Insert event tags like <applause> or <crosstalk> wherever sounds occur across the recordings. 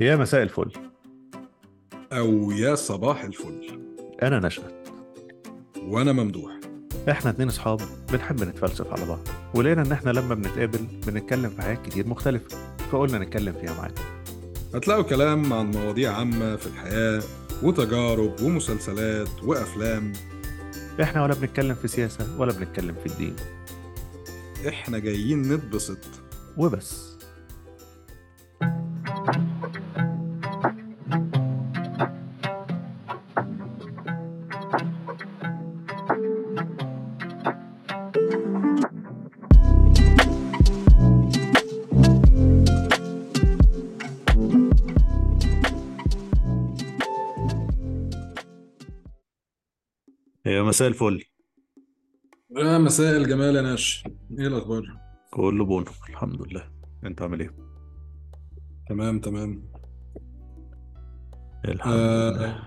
يا مساء الفل. أو يا صباح الفل. أنا نشأت. وأنا ممدوح. إحنا اتنين أصحاب بنحب نتفلسف على بعض ولقينا إن إحنا لما بنتقابل بنتكلم في حاجات كتير مختلفة فقلنا نتكلم فيها معاكم هتلاقوا كلام عن مواضيع عامة في الحياة وتجارب ومسلسلات وأفلام. إحنا ولا بنتكلم في سياسة ولا بنتكلم في الدين. إحنا جايين نتبسط. وبس. مساء الفل. يا مساء الجمال يا ناس إيه الأخبار؟ كله بونو الحمد لله. أنت عامل إيه؟ تمام تمام. الحمد آه، لله.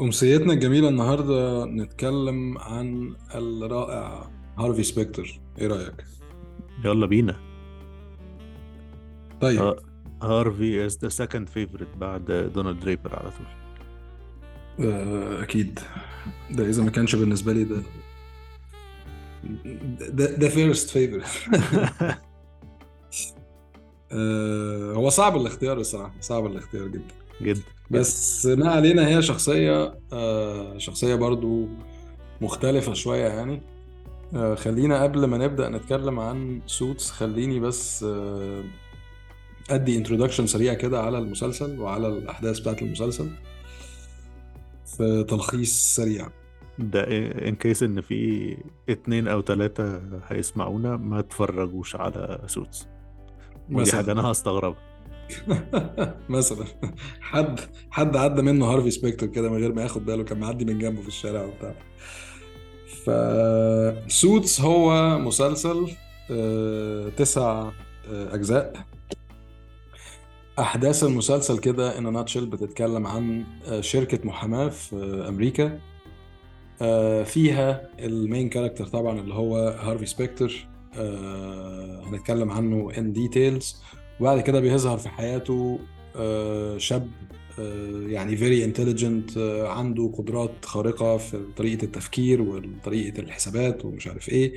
أمسيتنا الجميلة النهاردة نتكلم عن الرائع هارفي سبيكتر. إيه رأيك؟ يلا بينا. طيب. ها- هارفي is the second favorite بعد دون دريبر على طول. آه، أكيد. ده إذا ما كانش بالنسبة لي ده ده ده first favorite <laughs> هو صعب الاختيار الصراحة صعب الاختيار جدا. جدا. بس ما علينا هي شخصية آه، شخصية برضو مختلفة شوية يعني. آه، خلينا قبل ما نبدأ نتكلم عن Suits خليني بس آه، أدي introduction سريع كده على المسلسل وعلى الأحداث بتاعت المسلسل. في تلخيص سريع. ده in case إن في اتنين أو تلاتة هيسمعونا ما تفرجوش على Suits ودي مثلا. أنا هستغربها. <laughs> مثلا. حد حد عدى منه هارفي سبيكتر كده من غير ما ياخد باله كان معدي من جنبه في الشارع وبتاع. ف Suits هو مسلسل آه، تسع آه، أجزاء أحداث المسلسل كده in a nutshell بتتكلم عن آه، شركة محاماة في أمريكا. آه، فيها ال main character طبعا اللي هو هارفي سبيكتر. آه، هنتكلم عنه in details وبعد كده بيظهر في حياته شاب يعني intelligent آه، عنده قدرات خارقة في طريقة التفكير وطريقة الحسابات ومش عارف إيه.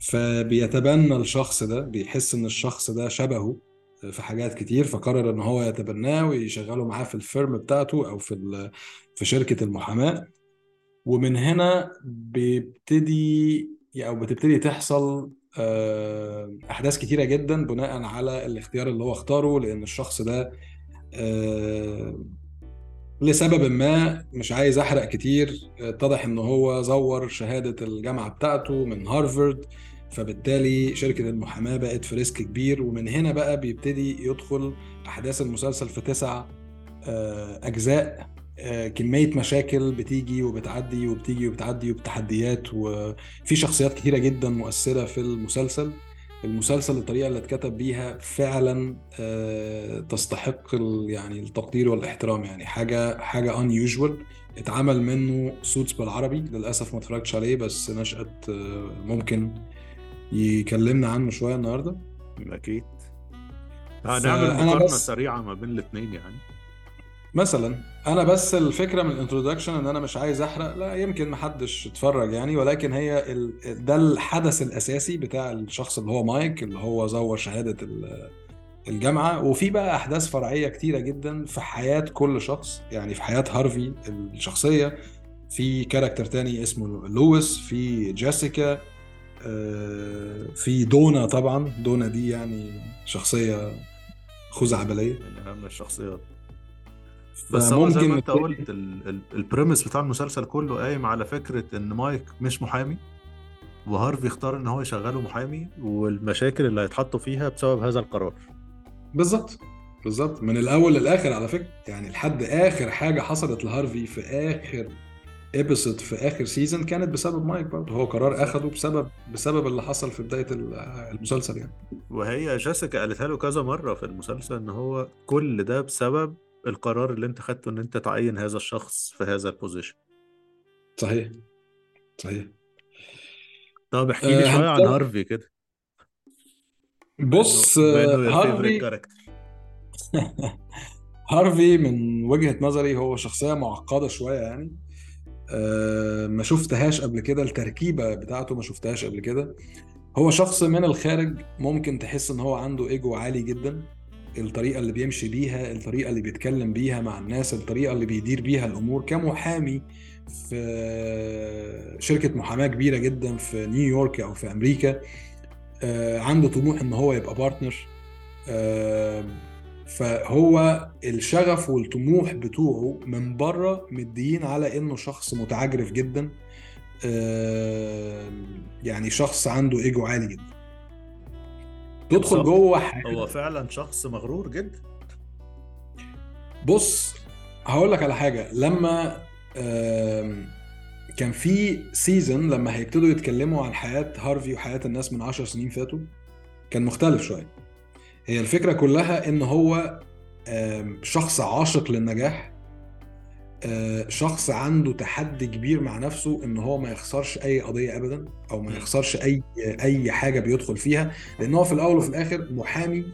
فبيتبنى الشخص ده بيحس إن الشخص ده شبهه. في حاجات كتير فقرر إن هو يتبناه ويشغله معاه في الفيرم بتاعته أو في في شركة المحاماة. ومن هنا بيبتدي أو بتبتدي تحصل آه، أحداث كتيرة جدا بناء على الاختيار اللي هو اختاره لأن الشخص ده آه، لسبب ما مش عايز أحرق كتير. اتضح إن هو زور شهادة الجامعة بتاعته من هارفارد فبالتالي شركة المحاماة بقت في risk كبير ومن هنا بقى بيبتدي يدخل أحداث المسلسل في تسع آه، أجزاء آه، كمية مشاكل بتيجي وبتعدي وبتيجي وبتعدي وبتحديات وفي شخصيات كتيرة جدا مؤثرة في المسلسل. المسلسل الطريقة اللي اتكتب بيها فعلا آه، تستحق يعني التقدير والاحترام يعني. حاجة حاجة unusual اتعمل منه Suits بالعربي للأسف ما اتفرجتش عليه بس نشأت ممكن يكلمنا عنه شوية النهارده؟ أكيد. هنعمل فانا مقارنة بس سريعة ما بين الاتنين يعني. مثلا أنا بس الفكرة من ال introduction إن أنا مش عايز أحرق لا يمكن محدش اتفرج يعني ولكن هي ال... ده الحدث الأساسي بتاع الشخص اللي هو مايك اللي هو زور شهادة ال- الجامعة. وفي بقى أحداث فرعية كتيرة جدا في حياة كل شخص يعني في حياة هارفي الشخصية. في character تاني اسمه لويس في جيسيكا في دونا طبعا. دونا دي يعني شخصية خزعبلية. من أهم الشخصيات. بس هو زي ما أنت قلت ال- ال- premise بتاع المسلسل كله قايم على فكرة إن مايك مش محامي وهارفي اختار إن هو يشغله محامي والمشاكل اللي هيتحطوا فيها بسبب هذا القرار. بالظبط. بالظبط. من الأول للآخر على فكرة. يعني لحد آخر حاجة حصلت لهارفي في آخر episode في آخر season كانت بسبب مايك برضه. هو قرار أخده بسبب بسبب اللي حصل في بداية ال- المسلسل يعني. وهي جيسيكا قالتها له كذا مرة في المسلسل إن هو كل ده بسبب القرار اللي أنت خدته إن أنت تعين هذا الشخص في هذا ال position صحيح. صحيح. طب احكي لي آه شوية عن هارفي كده. بص آه هارفي <laughs> هارفي من وجهة نظري هو شخصية معقدة شوية يعني. آه، ما شفتهاش قبل كده التركيبة بتاعته ما شفتهاش قبل كده. هو شخص من الخارج ممكن تحس إن هو عنده إيجو عالي جدا. الطريقة اللي بيمشي بيها الطريقة اللي بيتكلم بيها مع الناس الطريقة اللي بيدير بيها الأمور. كمحامي في شركة محاماة كبيرة جدا في نيويورك أو في أمريكا آه، عنده طموح إن هو يبقى بارتنر فهو الشغف والطموح بتوعه من بره مديين على إنه شخص متعجرف جدا يعني شخص عنده إيجو عالي جدا. تدخل جوه هو فعلا شخص مغرور جدا. بص هقول لك على حاجة. لما كان في season لما هيبتدوا يتكلموا عن حياة هارفي وحياة الناس من عشر سنين فاتوا كان مختلف شوية. هي الفكرة كلها إن هو شخص عاشق للنجاح آه، شخص عنده تحدي كبير مع نفسه إن هو ما يخسرش أي قضية ابدا أو ما. يخسرش أي أي حاجة بيدخل فيها لأن هو في الأول وفي الآخر محامي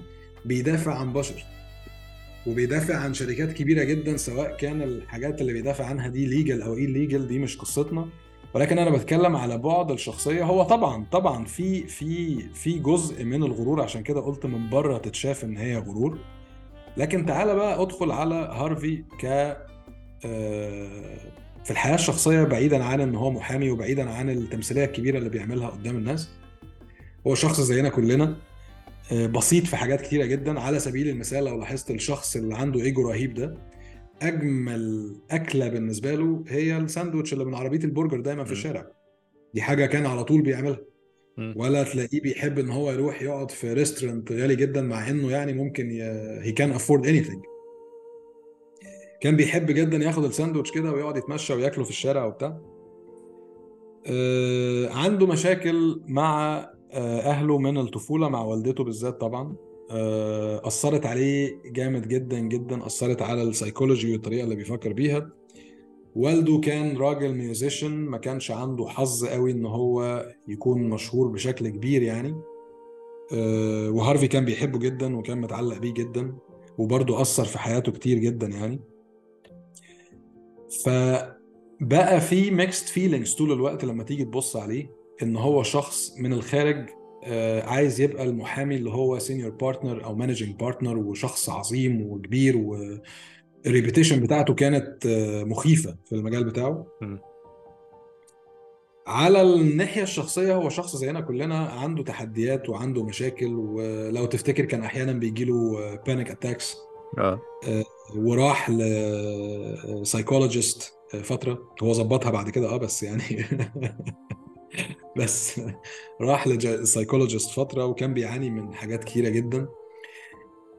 بيدافع عن بشر وبيدافع عن شركات كبيرة جدا سواء كان الحاجات اللي بيدافع عنها دي ليجل أو إيه ليجل دي مش قصتنا ولكن أنا بتكلم على بعد الشخصية. هو طبعا طبعا في في في جزء من الغرور عشان كده قلت من بره تتشاف إن هي غرور. لكن تعالى بقى ادخل على هارفي ك آه، في الحياة الشخصية بعيدا عن إن هو محامي وبعيدا عن التمثيلية الكبيرة اللي بيعملها قدام الناس. هو شخص زينا كلنا آه، بسيط في حاجات كتيرة جدا. على سبيل المثال لو لاحظت الشخص اللي عنده إيجو رهيب ده أجمل أكلة بالنسبة له هي الساندوتش اللي من عربية البرجر دايما في. الشارع. دي حاجة كان على طول بيعملها. ولا تلاقيه بيحب إن هو يروح يقعد في restaurant غالي جدا مع إنه يعني ممكن he can afford any كان بيحب جدا ياخد الساندوتش كده ويقعد يتمشى وياكله في الشارع وبتاع. آه، عنده مشاكل مع آه، أهله من الطفولة مع والدته بالذات طبعا. أثرت عليه جامد جدا جدا أثرت على السايكولوجي والطريقة اللي بيفكر بيها. والده كان راجل musician ما كانش عنده حظ قوي إن هو يكون مشهور بشكل كبير يعني. آه، وهارفي كان بيحبه جدا وكان متعلق بيه جدا وبرضه أثر في حياته كتير جدا يعني. فبقى في mixed feelings طول الوقت لما تيجي تبص عليه إن هو شخص من الخارج آه، عايز يبقى المحامي اللي هو senior partner أو managing partner وشخص عظيم وكبير وال reputation بتاعته كانت آه، مخيفة في المجال بتاعه. على الناحية الشخصية هو شخص زينا كلنا عنده تحديات وعنده مشاكل ولو تفتكر كان أحيانا بيجيله panic attacks آه. وراح ل psychologist فترة. هو ظبطها بعد كده آه بس يعني <laughs> <laughs> بس راح ل psychologist فترة وكان بيعاني من حاجات كتيرة جدا.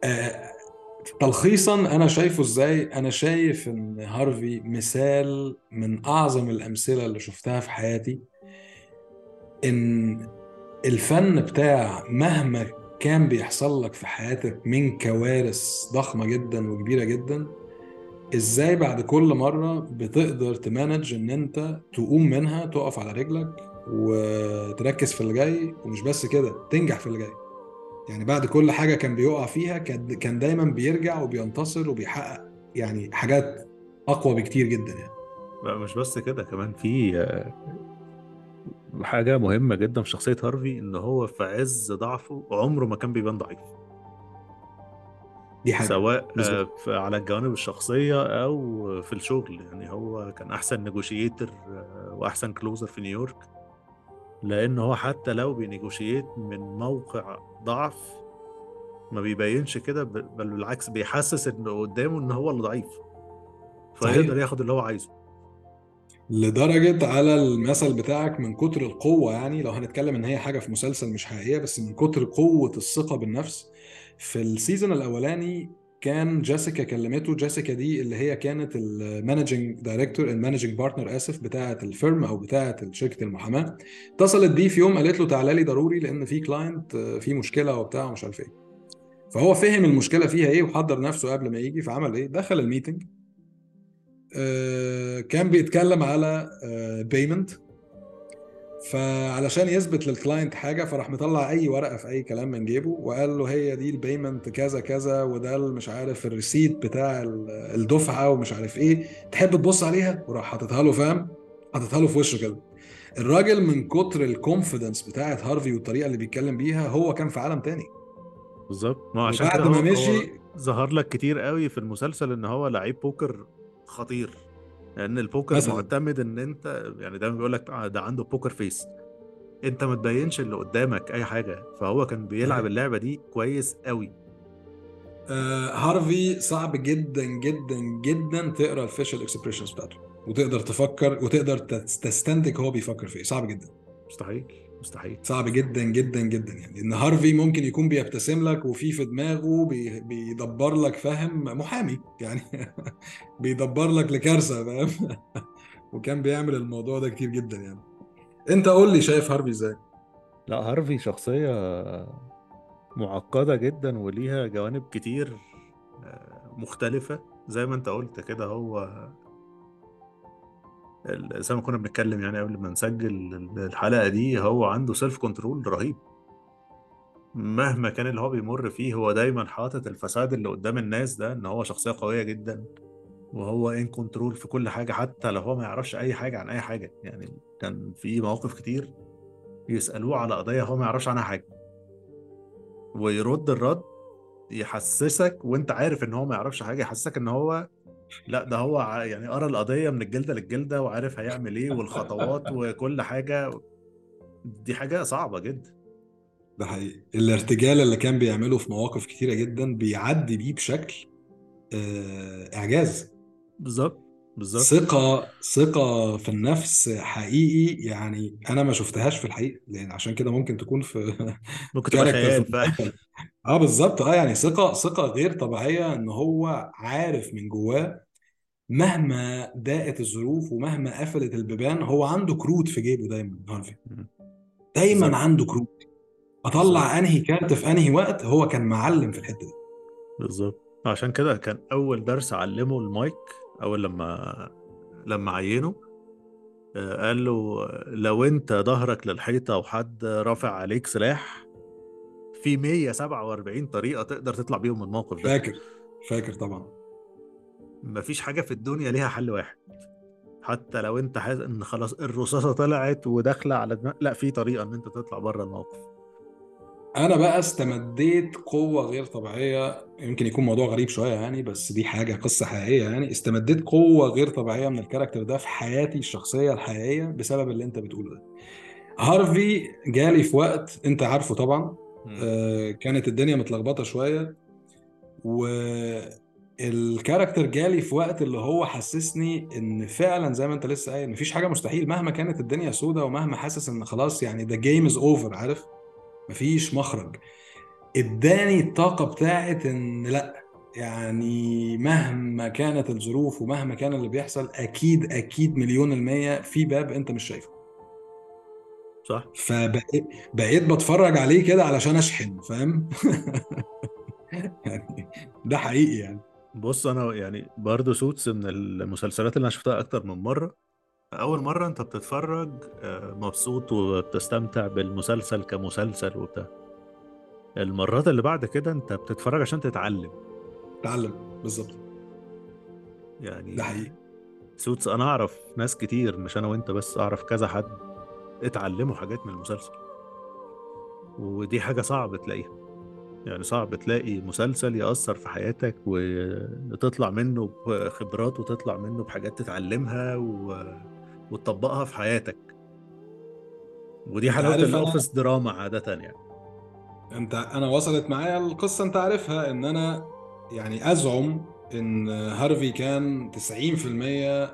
آه، تلخيصا أنا شايفه إزاي؟ أنا شايف إن هارفي مثال من أعظم الأمثلة اللي شفتها في حياتي. إن الفن بتاع مهما كان بيحصل لك في حياتك من كوارث ضخمة جدا وكبيرة جدا إزاي بعد كل مرة بتقدر تمانج إن أنت تقوم منها تقف على رجلك وتركز في اللي جاي ومش بس كده تنجح في اللي جاي. يعني بعد كل حاجة كان بيقع فيها كان دايما بيرجع وبينتصر وبيحقق يعني حاجات أقوى بكتير جدا يعني. لا، مش بس كده كمان في آه، حاجة مهمة جدا في شخصية هارفي إن هو في عز ضعفه عمره ما كان بيبان ضعيف. دي حاجة. سواء آه، على الجوانب الشخصية أو في الشغل. يعني هو كان أحسن negotiator وأحسن closer في نيويورك. لأن هو حتى لو بي negotiate من موقع ضعف ما بيبينش كده بل بالعكس بيحسس إنه قدامه إن هو اللي ضعيف. فيقدر ياخد اللي هو عايزه لدرجة على المثل بتاعك من كتر القوة يعني لو هنتكلم إن هي حاجة في مسلسل مش حقيقية بس من كتر قوة الثقة بالنفس في ال season الأولاني كان جيسيكا كلمته جيسيكا دي اللي هي كانت ال managing director ال managing partner آسف بتاعة ال firm أو بتاعة شركة المحاماة. اتصلت بيه في يوم قالت له تعالى لي ضروري لأن في client في مشكلة وبتاع ومش عارف إيه. فهو فهم المشكلة فيها إيه وحضر نفسه قبل ما يجي فعمل إيه؟ دخل ال meeting. آه، كان بيتكلم على payment فعلشان يثبت لل client حاجة فراح مطلع أي ورقة في أي كلام من جيبه وقال له هي دي ال payment كذا كذا وده مش عارف ال receipt بتاع ال- الدفعة ومش عارف إيه. تحب تبص عليها؟ وراح حاططها له فاهم؟ حاططها له في وشه كده. الراجل من كتر ال confidence بتاعت هارفي والطريقة اللي بيتكلم بيها هو كان في عالم تاني. بالظبط. ما هو عشان كده ما مشي ظهر لك كتير قوي في المسلسل إن هو لعيب بوكر خطير. لأن البوكر مثلا. معتمد إن أنت يعني دايما بيقول لك ده عنده poker face أنت ما تبينش اللي قدامك أي حاجة. فهو كان بيلعب صحيح. اللعبة دي كويس قوي آه هارفي صعب جدا جدا جدا تقرأ ال facial expressions بتاعته. وتقدر تفكر وتقدر تس- تستنتج هو بيفكر في إيه. صعب جدا. مستحيل. مستحيل. صعب جدا جدا جدا يعني. إن هارفي ممكن يكون بيبتسم لك وفي في دماغه بي بيدبر لك فاهم؟ محامي يعني. <laughs> بيدبر لك لكارثة فاهم؟ <laughs> وكان بيعمل الموضوع ده كتير جدا يعني. أنت قول لي شايف هارفي إزاي؟ لا هارفي شخصية معقدة جدا وليها جوانب كتير آه، مختلفة. زي ما أنت قلت كده هو زي ما كنا بنتكلم يعني قبل ما نسجل الحلقة دي هو عنده self control رهيب. مهما كان اللي هو بيمر فيه هو دايما حاطط ال facade اللي قدام الناس ده إن هو شخصية قوية جدا وهو ان كنترول في كل حاجة حتى لو هو ما يعرفش أي حاجة عن أي حاجة. يعني كان في مواقف كتير يسألوه على قضية هو ما يعرفش عنها حاجة. ويرد الرد يحسسك وأنت عارف إن هو ما يعرفش حاجة يحسسك إن هو لا ده هو يعني قرا القضية من الجلدة للجلدة وعارف هيعمل إيه والخطوات <laughs> وكل حاجة. دي حاجة صعبة جدا. ده حقيقي. الارتجال اللي كان بيعمله في مواقف كتيرة جدا بيعدي بيه بشكل آه، إعجاز. بالظبط بالظبط ثقة ثقة في النفس حقيقي يعني أنا ما شفتهاش في الحقيقة لأن عشان كده ممكن تكون في ممكن <laughs> تبقى خيال آه بالظبط. آه يعني ثقة ثقة غير طبيعية إن هو عارف من جواه مهما ضاقت الظروف ومهما قفلت البيبان هو عنده كروت في جيبه دايما هارفي. دايما بالظبط. عنده كروت. بالظبط. أطلع أنهي كارت في أنهي وقت هو كان معلم في الحتة دي. بالظبط. عشان كده كان أول درس علمه المايك أول لما لما عينه آه، قال له لو أنت ظهرك للحيطة وحد رافع عليك سلاح في 147 طريقة تقدر تطلع بيهم من الموقف ده. فاكر فاكر طبعا. مفيش حاجة في الدنيا ليها حل واحد. حتى لو انت حاسس ان خلاص الرصاصة طلعت وداخلة على دماغ لا في طريقة إن انت تطلع بره الموقف. أنا بقى استمديت قوة غير طبيعية. يمكن يكون موضوع غريب شوية يعني بس دي حاجة قصة حقيقية يعني. استمديت قوة غير طبيعية من ال character ده في حياتي الشخصية الحقيقية بسبب اللي انت بتقوله ده. هارفي جالي في وقت انت عارفه طبعا. كانت الدنيا متلخبطة شوية. وال character جالي في وقت اللي هو حسسني إن فعلا زي ما أنت لسه قايل مفيش حاجة مستحيل. مهما كانت الدنيا سودة ومهما حاسس إن خلاص يعني the game is over عارف؟ مفيش مخرج. إداني الطاقة بتاعت إن لأ يعني مهما كانت الظروف ومهما كان اللي بيحصل أكيد أكيد مليون المية في باب أنت مش شايفه. صح. فبقيت بقيت بتفرج عليه كده علشان أشحن فاهم؟ <laughs> يعني ده حقيقي يعني. بص أنا يعني برضه سوتس من المسلسلات اللي أنا شفتها أكتر من مرة. أول مرة أنت بتتفرج آه، مبسوط وبتستمتع بالمسلسل كمسلسل وبتاع. المرات اللي بعد كده أنت بتتفرج عشان تتعلم. اتعلم بالظبط. يعني ده حقيقي. سوتس أنا أعرف ناس كتير مش أنا وأنت بس أعرف كذا حد. اتعلموا حاجات من المسلسل. ودي حاجة صعب تلاقيها. يعني صعب تلاقي مسلسل يأثر في حياتك وتطلع منه بخبرات وتطلع منه بحاجات تتعلمها و... وتطبقها في حياتك. ودي حلاوة ال office دراما عادة يعني. أنت أنا وصلت معايا القصة أنت عارفها إن أنا يعني أزعم إن هارفي كان 90%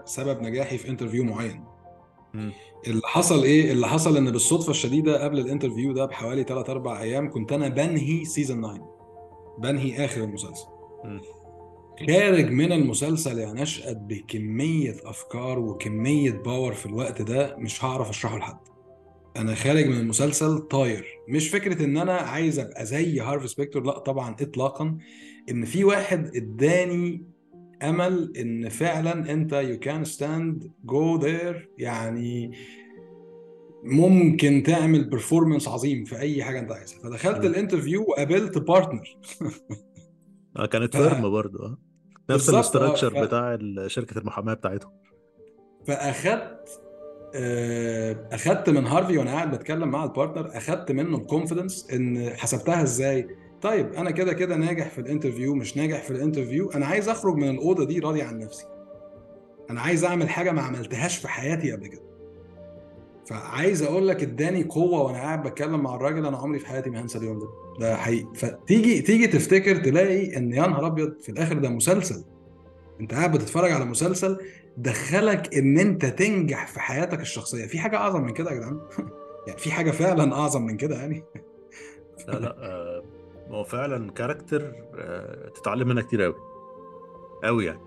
سبب نجاحي في interview معين. مم. اللي حصل إيه؟ اللي حصل إن بالصدفة الشديدة قبل ال interview ده بحوالي 3 4 أيام كنت أنا بنهي season 9 بنهي آخر المسلسل. مم. خارج من المسلسل يا نشأت بكمية أفكار وكمية power في الوقت ده مش هعرف أشرحه لحد. أنا خارج من المسلسل طاير. مش فكرة إن أنا عايز أبقى زي هارفي سبيكتور لأ طبعا اطلاقا إن في واحد إداني أمل إن فعلا أنت you can stand go there يعني ممكن تعمل performance عظيم في أي حاجة أنت عايزها. فدخلت م. ال interview وقابلت partner <laughs> آه كانت firm برضه آه. نفس آه ال structure ف... بتاع شركة المحاماة بتاعتهم. فأخدت آه، أخدت من هارفي وأنا قاعد بتكلم مع ال partner أخدت منه ال confidence إن حسبتها إزاي. طيب أنا كده كده ناجح في ال interview مش ناجح في ال interview. أنا عايز أخرج من الأوضة دي راضي عن نفسي. أنا عايز أعمل حاجة ما عملتهاش في حياتي قبل كده. فعايز أقول لك إداني قوة وأنا قاعد بتكلم مع الراجل أنا عمري في حياتي ما هنسى اليوم ده. ده حقيقي. فتيجي تيجي تفتكر تلاقي إن يا نهار أبيض في الآخر ده مسلسل. أنت قاعد بتتفرج على مسلسل دخلك إن أنت تنجح في حياتك الشخصية. في حاجة أعظم من كده يا جدعان؟ <laughs> يعني في حاجة فعلا أعظم من كده يعني؟ لا لا <laughs> هو فعلا كاركتر آه تتعلم منها كتير قوي قوي يعني.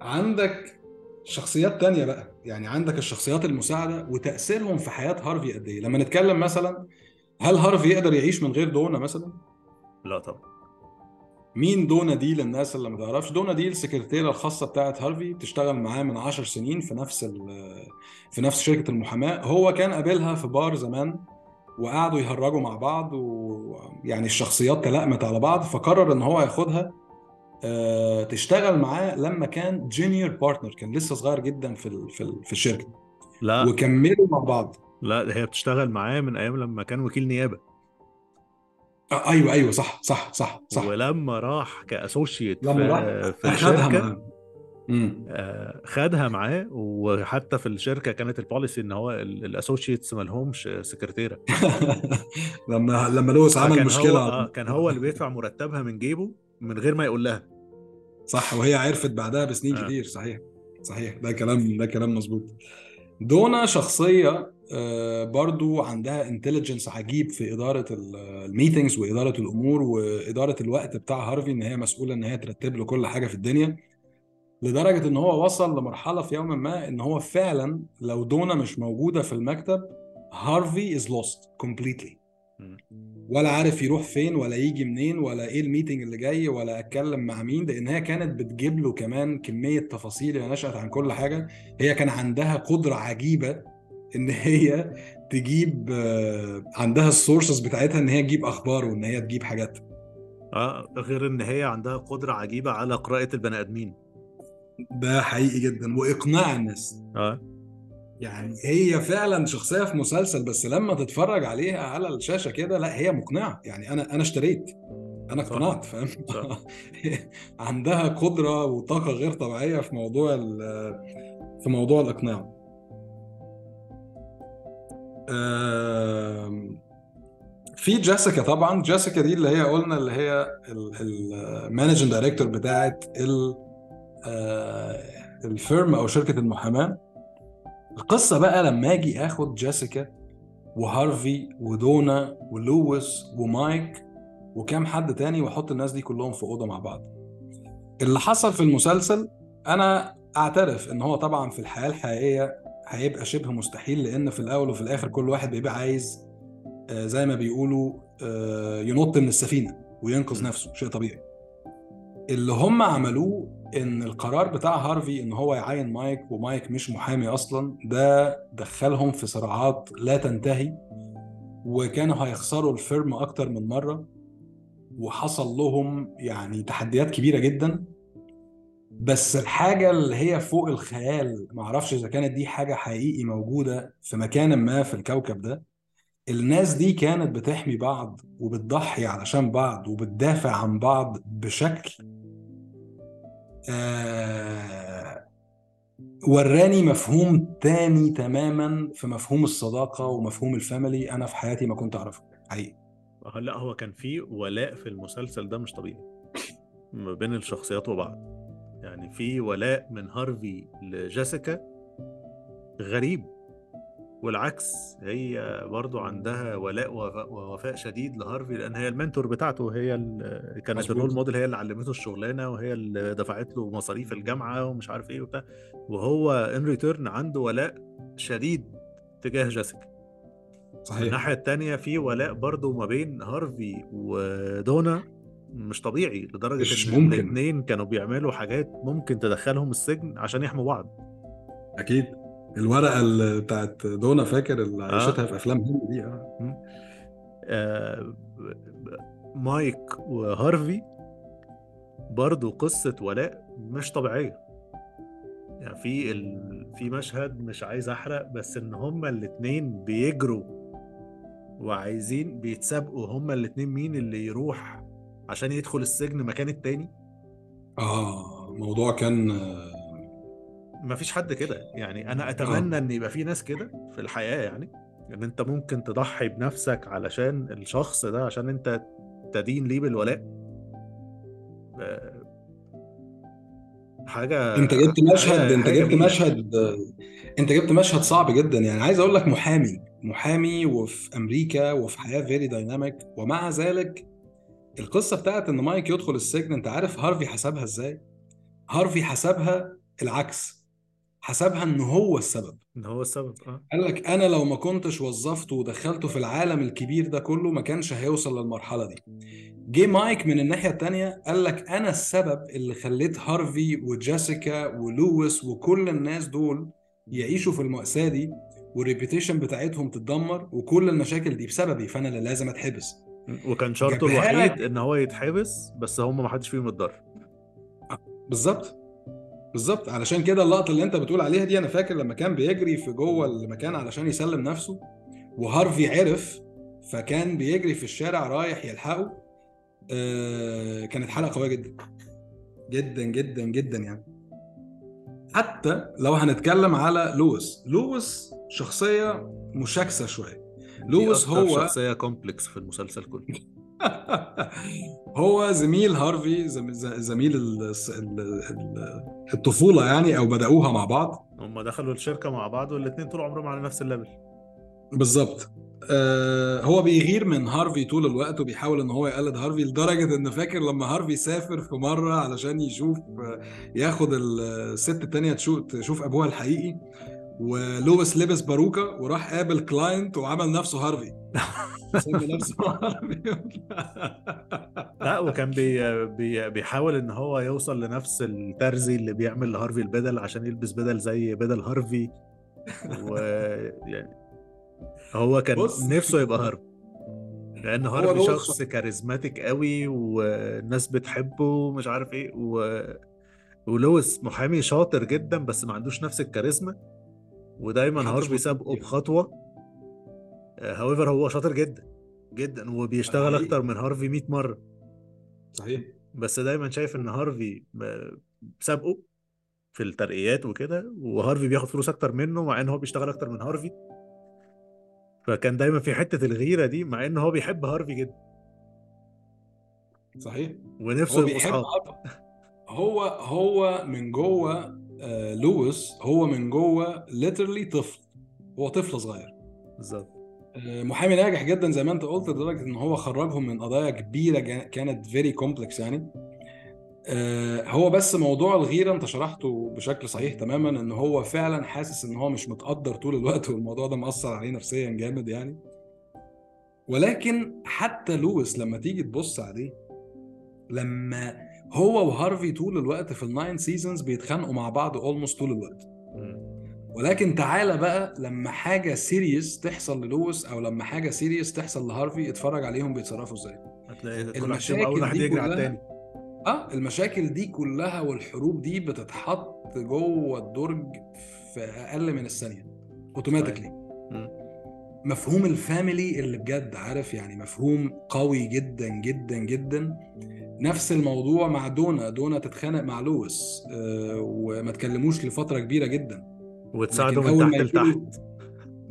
عندك شخصيات تانية بقى. يعني عندك الشخصيات المساعدة وتأثيرهم في حياة هارفي قد إيه؟ لما نتكلم مثلا هل هارفي يقدر يعيش من غير دونا مثلا؟ لا طبعا. مين دونا دي للناس اللي ما تعرفش؟ دونا دي السكرتيرة الخاصة بتاعت هارفي بتشتغل معاه من عشر سنين في نفس في نفس شركة المحاماة. هو كان قابلها في بار زمان. وقعدوا يهرجوا مع بعض ويعني الشخصيات تلائمت على بعض فقرر إن هو ياخدها آه، تشتغل معاه لما كان junior partner كان لسه صغير جدا في في ال- في الشركة. لا. وكملوا مع بعض. لا ده هي بتشتغل معاه من أيام لما كان وكيل نيابة. آه، أيوه أيوه صح صح صح صح. ولما راح كأسوشيت لما راح في الشركة معاه. آه، خدها معاه وحتى في الشركة كانت البوليسي إن هو الاسوشيتس ما لهمش سكرتيره <laughs> لما لما لويس عمل فكان هو مشكله آه كان هو اللي بيدفع مرتبها من جيبه من غير ما يقول لها. صح وهي عرفت بعدها بسنين آه. كتير صحيح. صحيح. ده كلام ده كلام مظبوط. دونا شخصية آه، برضو عندها intelligence عجيب في إدارة ال meetings وإدارة الأمور وإدارة الوقت بتاع هارفي إن هي مسؤولة إن هي ترتب له كل حاجة في الدنيا. لدرجة إن هو وصل لمرحلة في يوم ما إن هو فعلا لو دونا مش موجودة في المكتب هارفي lost completely. مم. ولا عارف يروح فين ولا يجي منين ولا إيه ال meeting اللي جاي ولا أتكلم مع مين لأن هي كانت بتجيب له كمان كمية تفاصيل هي نشأت عن كل حاجة. هي كان عندها قدرة عجيبة إن هي تجيب آه، عندها السورسز بتاعتها إن هي تجيب أخبار وإن هي تجيب حاجات. آه غير إن هي عندها قدرة عجيبة على قراءة البني آدمين. ده حقيقي جدا. وإقناع الناس. آه. يعني هي فعلا شخصية في مسلسل بس لما تتفرج عليها على الشاشة كده لا هي مقنعة. يعني أنا أنا اشتريت. أنا. اقتنعت فاهم. <laughs> عندها قدرة وطاقة غير طبيعية في موضوع في موضوع الإقناع. في جيسيكا طبعا. جيسيكا دي اللي هي قلنا اللي هي managing director بتاعت ال- ال firm أو شركة المحاماة. القصة بقى لما أجي آخد جيسيكا وهارفي ودونا ولويس ومايك وكام حد تاني وأحط الناس دي كلهم في أوضة مع بعض. اللي حصل في المسلسل أنا أعترف إن هو طبعا في الحياة الحقيقية هيبقى شبه مستحيل لأن في الأول وفي الآخر كل واحد بيبقى عايز آه، زي ما بيقولوا آه، ينط من السفينة وينقذ. نفسه شيء طبيعي. اللي هم عملوه إن القرار بتاع هارفي إن هو يعين مايك ومايك مش محامي أصلا ده دخلهم في صراعات لا تنتهي وكانوا هيخسروا الفيرم أكتر من مرة وحصل لهم يعني تحديات كبيرة جدا. بس الحاجة اللي هي فوق الخيال معرفش إذا كانت دي حاجة حقيقي موجودة في مكان ما في الكوكب ده الناس دي كانت بتحمي بعض وبتضحي علشان بعض وبتدافع عن بعض بشكل وراني مفهوم تاني تماما في مفهوم الصداقة ومفهوم الفاميلي أنا في حياتي ما كنت أعرفه حقيقي. آه، لا هو كان في ولاء في المسلسل ده مش طبيعي. <laughs> ما بين الشخصيات وبعض. يعني في ولاء من هارفي لجيسيكا غريب. والعكس هي برضو عندها ولاء ووفاء- شديد لهارفي لأن هي ال mentor بتاعته هي كانت. ال role model هي اللي علمته الشغلانة وهي اللي دفعت له مصاريف الجامعة ومش عارف إيه وبتاع. وهو in return عنده ولاء شديد تجاه جيسيكا. صحيح. الناحية التانية في ولاء برضو ما بين هارفي ودونا مش طبيعي لدرجة مش إن ممكن. الاثنين كانوا بيعملوا حاجات ممكن تدخلهم السجن عشان يحموا بعض. أكيد. الورقة اللي بتاعت دونا فاكر اللي آه. عيشتها في أفلام هندي دي؟ آه. آه، مايك وهارفي برضو قصة ولاء مش طبيعية. يعني في ال... في مشهد مش عايز أحرق بس إن هما الاتنين بيجروا وعايزين بيتسابقوا هما الاتنين مين اللي يروح عشان يدخل السجن مكان التاني؟ آه الموضوع كان آه، مفيش حد كده. يعني أنا أتمنى إن يبقى في ناس كده في الحياة يعني إن أنت ممكن تضحي بنفسك علشان الشخص ده عشان أنت تدين ليه بالولاء. آه، حاجة أنت جبت مشهد أنت جبت. مشهد أنت جبت مشهد صعب جدا يعني. عايز أقول لك محامي محامي وفي أمريكا وفي حياة very dynamic ومع ذلك القصة بتاعت إن مايك يدخل السجن أنت عارف هارفي حسبها إزاي؟ هارفي حسبها العكس. حسبها إن هو السبب. إن هو السبب آه. قال لك أنا لو ما كنتش وظفته ودخلته في العالم الكبير ده كله ما كانش هيوصل للمرحلة دي. جه مايك من الناحية التانية قال لك أنا السبب اللي خليت هارفي وجيسيكا ولويس وكل الناس دول يعيشوا في المأساة دي وال reputation بتاعتهم تتدمر وكل المشاكل دي بسببي فأنا اللي لازم أتحبس. وكان شرطه الوحيد. إن هو يتحبس بس هم ما حدش فيهم اتضرر. بالظبط. بالظبط. علشان كده اللقطة اللي انت بتقول عليها دي أنا فاكر لما كان بيجري في جوه المكان علشان يسلم نفسه وهارفي عرف فكان بيجري في الشارع رايح يلحقه آه كانت حلقة قوية جدا. جدا جدا جدا يعني. حتى لو هنتكلم على لويس لويس شخصية مشاكسة شوية. لويس هو شخصية complex في المسلسل كله. <laughs> هو زميل هارفي زم- ز- زميل ال- ال- ال- الطفولة يعني أو بدأوها مع بعض. هم دخلوا الشركة مع بعض والاثنين طول عمرهم على نفس ال level. بالظبط. آه هو بيغير من هارفي طول الوقت وبيحاول إن هو يقلد هارفي لدرجة إن فاكر لما هارفي سافر في مرة علشان يشوف ياخد الست التانية تشوف أبوها الحقيقي. ولويس لبس باروكة وراح قابل client وعمل نفسه هارفي. سمي نفسه <laughs> هارفي. لا وكان بي بي بيحاول إن هو يوصل لنفس الترزي اللي بيعمل لهارفي البدل عشان يلبس بدل زي بدل هارفي. ويعني <laughs> هو كان بص. نفسه يبقى هارفي. لأن هارفي شخص charismatic قوي والناس بتحبه ومش عارف إيه. و... ولويس محامي شاطر جدا بس ما عندوش نفس الكاريزما. ودايما محدش هارفي مهتم سابقه بيه. بخطوه however هو شاطر جدا جدا وبيشتغل حقيقي. أكتر من هارفي 100 مرة. صحيح. بس دايما شايف إن هارفي سابقه في الترقيات وكده وهارفي بياخد فلوس أكتر منه مع إن هو بيشتغل أكتر من هارفي. فكان دايما في حتة الغيرة دي مع إن هو بيحب هارفي جدا. صحيح. ونفسه هو بيحب هارفي. هو هو من جوه آه لويس هو من جوه literally طفل. هو طفل صغير. بالظبط. آه، محامي ناجح جدا زي ما أنت قلت لدرجة إن هو خرجهم من قضايا كبيرة كانت very complex يعني. آه، هو بس موضوع الغيرة أنت شرحته بشكل صحيح تماما إن هو فعلا حاسس إن هو مش متقدر طول الوقت والموضوع ده مأثر عليه نفسيا جامد يعني. ولكن حتى لويس لما تيجي تبص عليه لما هو وهارفي طول الوقت في ال nine seasons بيتخانقوا مع بعض almost طول الوقت. ولكن تعالى بقى لما حاجة serious تحصل للويس أو لما حاجة serious تحصل لهارفي اتفرج عليهم بيتصرفوا إزاي. هتلاقي المشاكل أول واحد دي يجري على التاني. آه المشاكل دي كلها والحروب دي بتتحط جوه الدرج في أقل من الثانية automatically. مفهوم ال family اللي بجد عارف؟ يعني مفهوم قوي جدا جدا جدا. نفس الموضوع مع دونا. دونا تتخانق مع لويس آه وما تكلموش لفترة كبيرة جدا. وتساعده من تحت لتحت.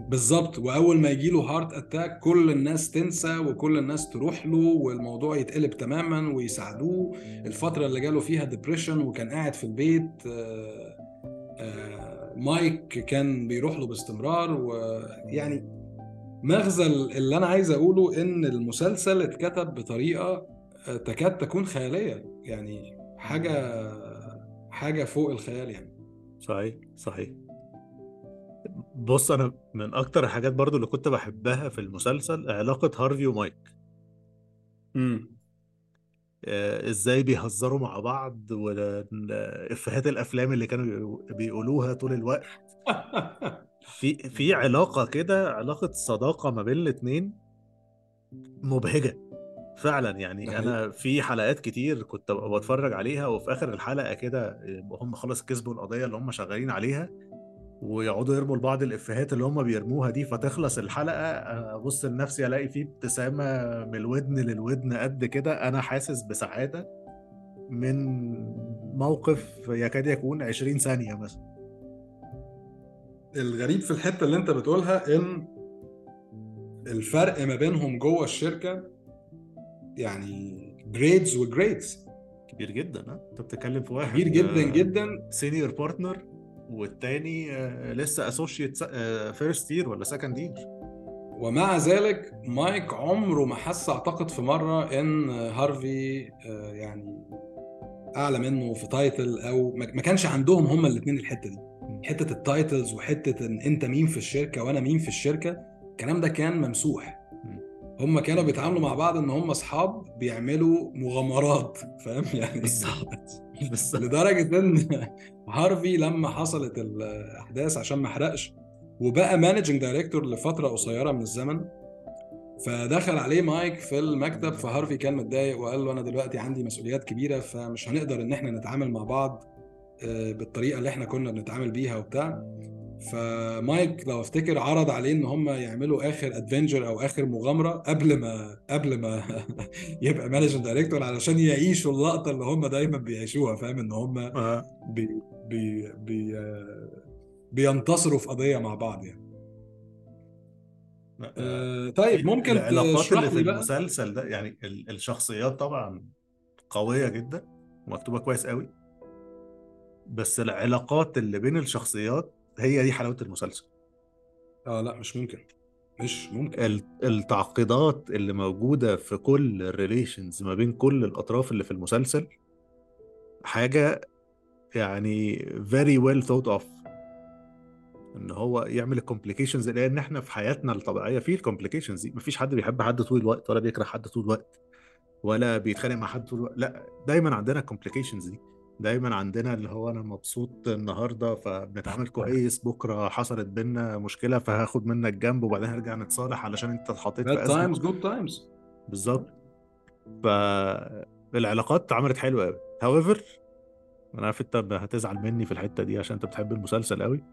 بالظبط. وأول ما يجي له heart attack كل الناس تنسى وكل الناس تروح له والموضوع يتقلب تماما ويساعدوه. الفترة اللي جاله فيها depression وكان قاعد في البيت آه، آه، مايك كان بيروح له باستمرار ويعني مغزى اللي أنا عايز أقوله إن المسلسل اتكتب بطريقة آه، تكاد تكون خيالية. يعني حاجة حاجة فوق الخيال يعني. صحيح صحيح. بص أنا من أكتر الحاجات برضو اللي كنت بحبها في المسلسل علاقة هارفي ومايك. امم إزاي بيهزروا مع بعض وافيهات الأفلام اللي كانوا بيقولوها طول الوقت. <laughs> في في علاقة كده علاقة صداقة ما بين الاتنين مبهجة فعلا. يعني. أنا في حلقات كتير كنت بتفرج عليها وفي آخر الحلقة كده هم خلاص كسبوا القضية اللي هم شغالين عليها ويقعدوا يرموا لبعض الإفيهات اللي هم بيرموها دي فتخلص الحلقة أبص لنفسي ألاقي فيه ابتسامة من الودن للودن قد كده. أنا حاسس بسعادة من موقف يكاد يكون 20 ثانية مثلا. الغريب في الحتة اللي انت بتقولها ان الفرق ما بينهم جوه الشركة يعني جريدز وجريدز كبير جدا ها؟ انت بتتكلم في واحد كبير جدا جدا. senior partner والتاني آه، لسه associate first year ولا second year ومع ذلك مايك عمره ما حس أعتقد في مرة إن هارفي آه، يعني أعلى منه في title أو ما ما كانش عندهم هما الاثنين الحتة دي. حتة ال titles وحتة إن أنت مين في الشركة وأنا مين في الشركة الكلام ده كان ممسوح. هم كانوا بيتعاملوا مع بعض إن هم أصحاب بيعملوا مغامرات فاهم؟ <laughs> يعني بالظبط. لدرجة إن هارفي لما حصلت الأحداث عشان ما أحرقش وبقى managing director لفترة قصيرة من الزمن فدخل عليه مايك في المكتب فهارفي كان متضايق وقال له أنا دلوقتي عندي مسؤوليات كبيرة فمش هنقدر إن إحنا نتعامل مع بعض. بالطريقة اللي إحنا كنا بنتعامل بيها وبتاع فمايك لو افتكر عرض عليه إن هم يعملوا آخر adventure أو آخر مغامرة قبل ما قبل ما <laughs> يبقى managing director علشان يعيشوا اللقطة اللي هم دايما بيعيشوها فاهم إن هم آه. بي بي بي آه، بينتصروا في قضية مع بعض يعني آه. آه، طيب ممكن العلاقات اللي في المسلسل ده يعني ال- الشخصيات طبعا قوية جدا ومكتوبة كويس قوي بس العلاقات اللي بين الشخصيات هي دي حلاوة المسلسل. آه لا مش ممكن. مش ممكن. ال- التعقيدات اللي موجودة في كل ال relationships ما بين كل الأطراف اللي في المسلسل حاجة يعني very well thought of. إن هو يعمل ال complications لأن إحنا في حياتنا الطبيعية في ال complications دي. مفيش حد بيحب حد طول الوقت ولا بيكره حد طول الوقت ولا بيتخانق مع حد طول الوقت. لا دايما عندنا ال complications دي. دايما عندنا اللي هو أنا مبسوط النهارده فبنتعامل كويس بكرة حصلت بينا مشكلة فهاخد منك جنب وبعدين هنرجع نتصالح علشان أنت اتحطيت في times good times بالظبط. فالعلاقات اتعملت حلوة قوي however أنا عارف أنت هتزعل مني في الحتة دي عشان أنت بتحب المسلسل قوي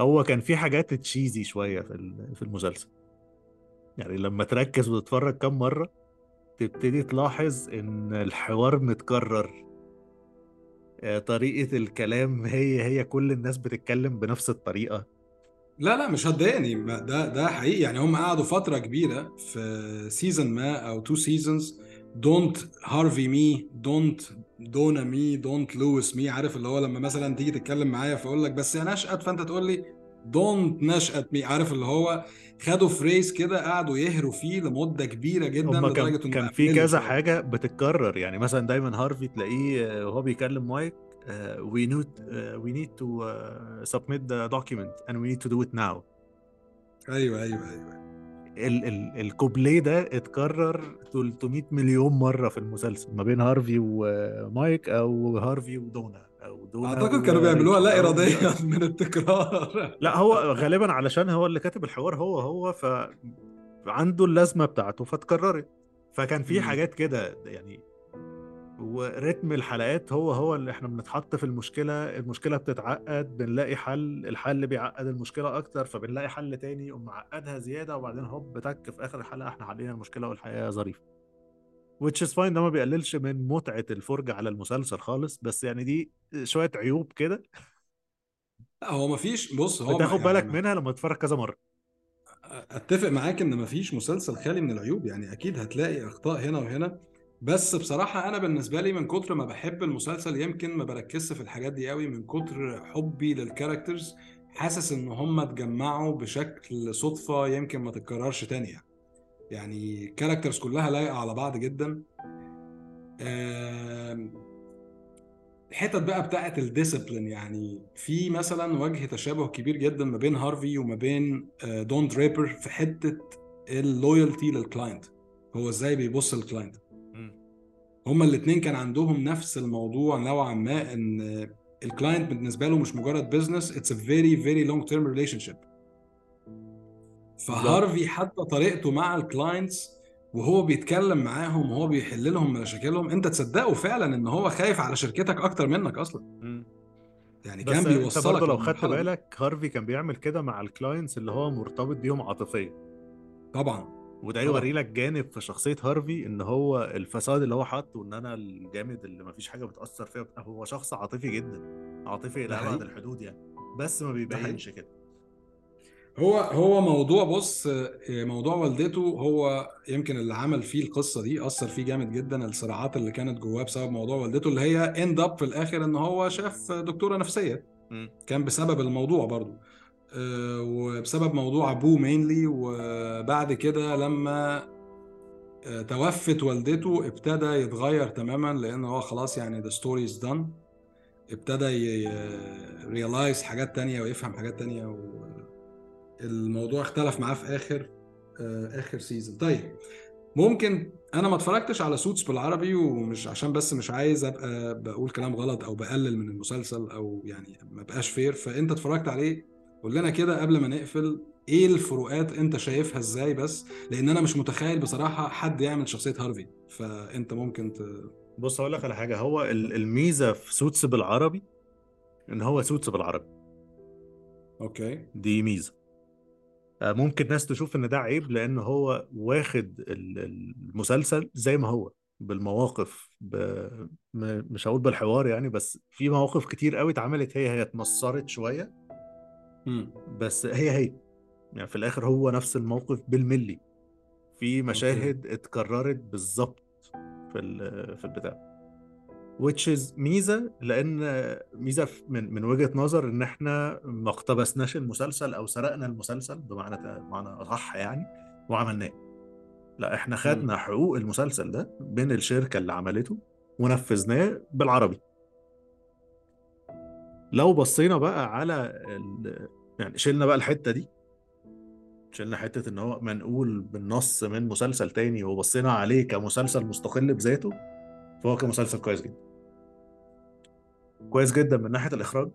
هو كان في حاجات cheesy شوية في في المسلسل. يعني لما تركز وتتفرج كام مرة تبتدي تلاحظ إن الحوار متكرر. طريقة الكلام <laughs> هي هي كل الناس بتتكلم بنفس الطريقة. لا لا مش هتضايقني. ده ده حقيقي. يعني هم قعدوا فترة كبيرة في season ما أو two seasons don't Harvey me don't Donna me don't Louis me عارف اللي هو لما مثلا تيجي تتكلم معايا فأقول لك بس يا نشأت فأنت تقول لي don't نشأت me عارف اللي هو خدوا phrase كده قعدوا يهروا فيه لمدة كبيرة جدا كان لدرجة كان بقى في كذا. حاجة بتتكرر. يعني مثلا دايما هارفي تلاقيه آه، وهو بيكلم مايك we need we need to submit the document and we need to do it now أيوه أيوه أيوه. ال ال الكوبليه ده اتكرر 300 مليون مرة في المسلسل ما بين هارفي ومايك أو هارفي ودونا. أو دونا أعتقد كانوا بيعملوها لا اراديا <laughs> من التكرار. لا هو غالبا علشان هو اللي كاتب الحوار هو هو ف عنده اللازمة بتاعته فاتكررت فكان في. حاجات كده يعني ورتم الحلقات هو هو اللي إحنا بنتحط في المشكلة المشكلة بتتعقد بنلاقي حل الحل بيعقد المشكلة أكتر فبنلاقي حل تاني يقوم معقدها زيادة وبعدين هوب تك في آخر الحلقة إحنا حلينا المشكلة والحياة ظريفة. Which is fine ده ما بيقللش من متعة الفرجة على المسلسل خالص بس يعني دي شوية عيوب كده. هو مفيش بص هو بتاخد يعني بالك ما- منها لما تتفرج كذا مرة. أتفق معاك إن مفيش مسلسل خالي من العيوب يعني أكيد هتلاقي أخطاء هنا وهنا بس بصراحة أنا بالنسبة لي من كتر ما بحب المسلسل يمكن ما بركزش في الحاجات دي قوي من كتر حبي لل characters حاسس إن هم اتجمعوا بشكل صدفة يمكن ما تتكررش تاني يعني. يعني ال characters كلها لايقة على بعض جدا. الحتت بقى بتاعت ال discipline يعني في مثلا وجه تشابه كبير جدا ما بين هارفي وما بين آه، دون درايبر في حتة ال loyalty لل client هو إزاي بيبص لل client هما الاثنين كان عندهم نفس الموضوع نوعا ما إن ال client بالنسبة له مش مجرد business it's a very very long term relationship فهارفي حتى طريقته مع ال clients وهو بيتكلم معاهم وهو بيحل لهم مشاكلهم انت تصدقه فعلا إن هو خايف على شركتك أكتر منك أصلا مم. يعني بس كان بيوصلك برضه لو خدت. بالك هارفي كان بيعمل كده مع ال clients اللي هو مرتبط بيهم عاطفيا طبعا وده. يوري لك جانب في شخصية هارفي إن هو الفاساد اللي هو حاطه ان أنا الجامد اللي مفيش حاجة بتأثر فيها هو شخص عاطفي جدا عاطفي إلى أبعد. الحدود يعني بس ما بيبينش كده هو هو موضوع بص موضوع والدته هو يمكن اللي عمل فيه القصة دي أثر فيه جامد جدا الصراعات اللي كانت جواه بسبب موضوع والدته اللي هي end up في الآخر إن هو شاف دكتورة نفسية. كان بسبب الموضوع برضو. آه، وبسبب موضوع أبوه mainly وبعد كده لما آه، توفت والدته ابتدى يتغير تماما لأن هو خلاص يعني story is done. ابتدى realize حاجات تانية ويفهم حاجات تانية والموضوع اختلف معاه في آخر آه، آخر season طيب ممكن أنا ما اتفرجتش على Suits بالعربي ومش عشان بس مش عايز أبقى بقول كلام غلط أو بقلل من المسلسل أو يعني ما بقاش fair فأنت اتفرجت عليه قول لنا كده قبل ما نقفل إيه الفروقات أنت شايفها إزاي بس؟ لأن أنا مش متخيل بصراحة حد يعمل شخصية هارفي فأنت ممكن ت... بص أقول لك على حاجة. هو ال- الميزة في Suits بالعربي إن هو Suits بالعربي. okay. دي ميزة. ممكن ناس تشوف إن ده عيب لأن هو واخد ال- المسلسل زي ما هو بالمواقف ب... مش هقول بالحوار يعني بس في مواقف كتير قوي اتعملت هي هي اتمصرت شوية. بس هي هي. يعني في الآخر هو نفس الموقف بالملي. في مشاهد اتكررت بالظبط في ال- في البتاع. Which is ميزة لأن ميزة من من وجهة نظر إن إحنا ما اقتبسناش المسلسل أو سرقنا المسلسل بمعنى بمعنى أصح يعني وعملناه. لا إحنا خدنا حقوق المسلسل ده من الشركة اللي عملته ونفذناه بالعربي. لو بصينا بقى على ال... يعني شلنا بقى الحتة دي شلنا حتة إن هو منقول بالنص من مسلسل تاني وبصينا عليه كمسلسل مستقل بذاته فهو كمسلسل كويس جدا. كويس جدا من ناحية الإخراج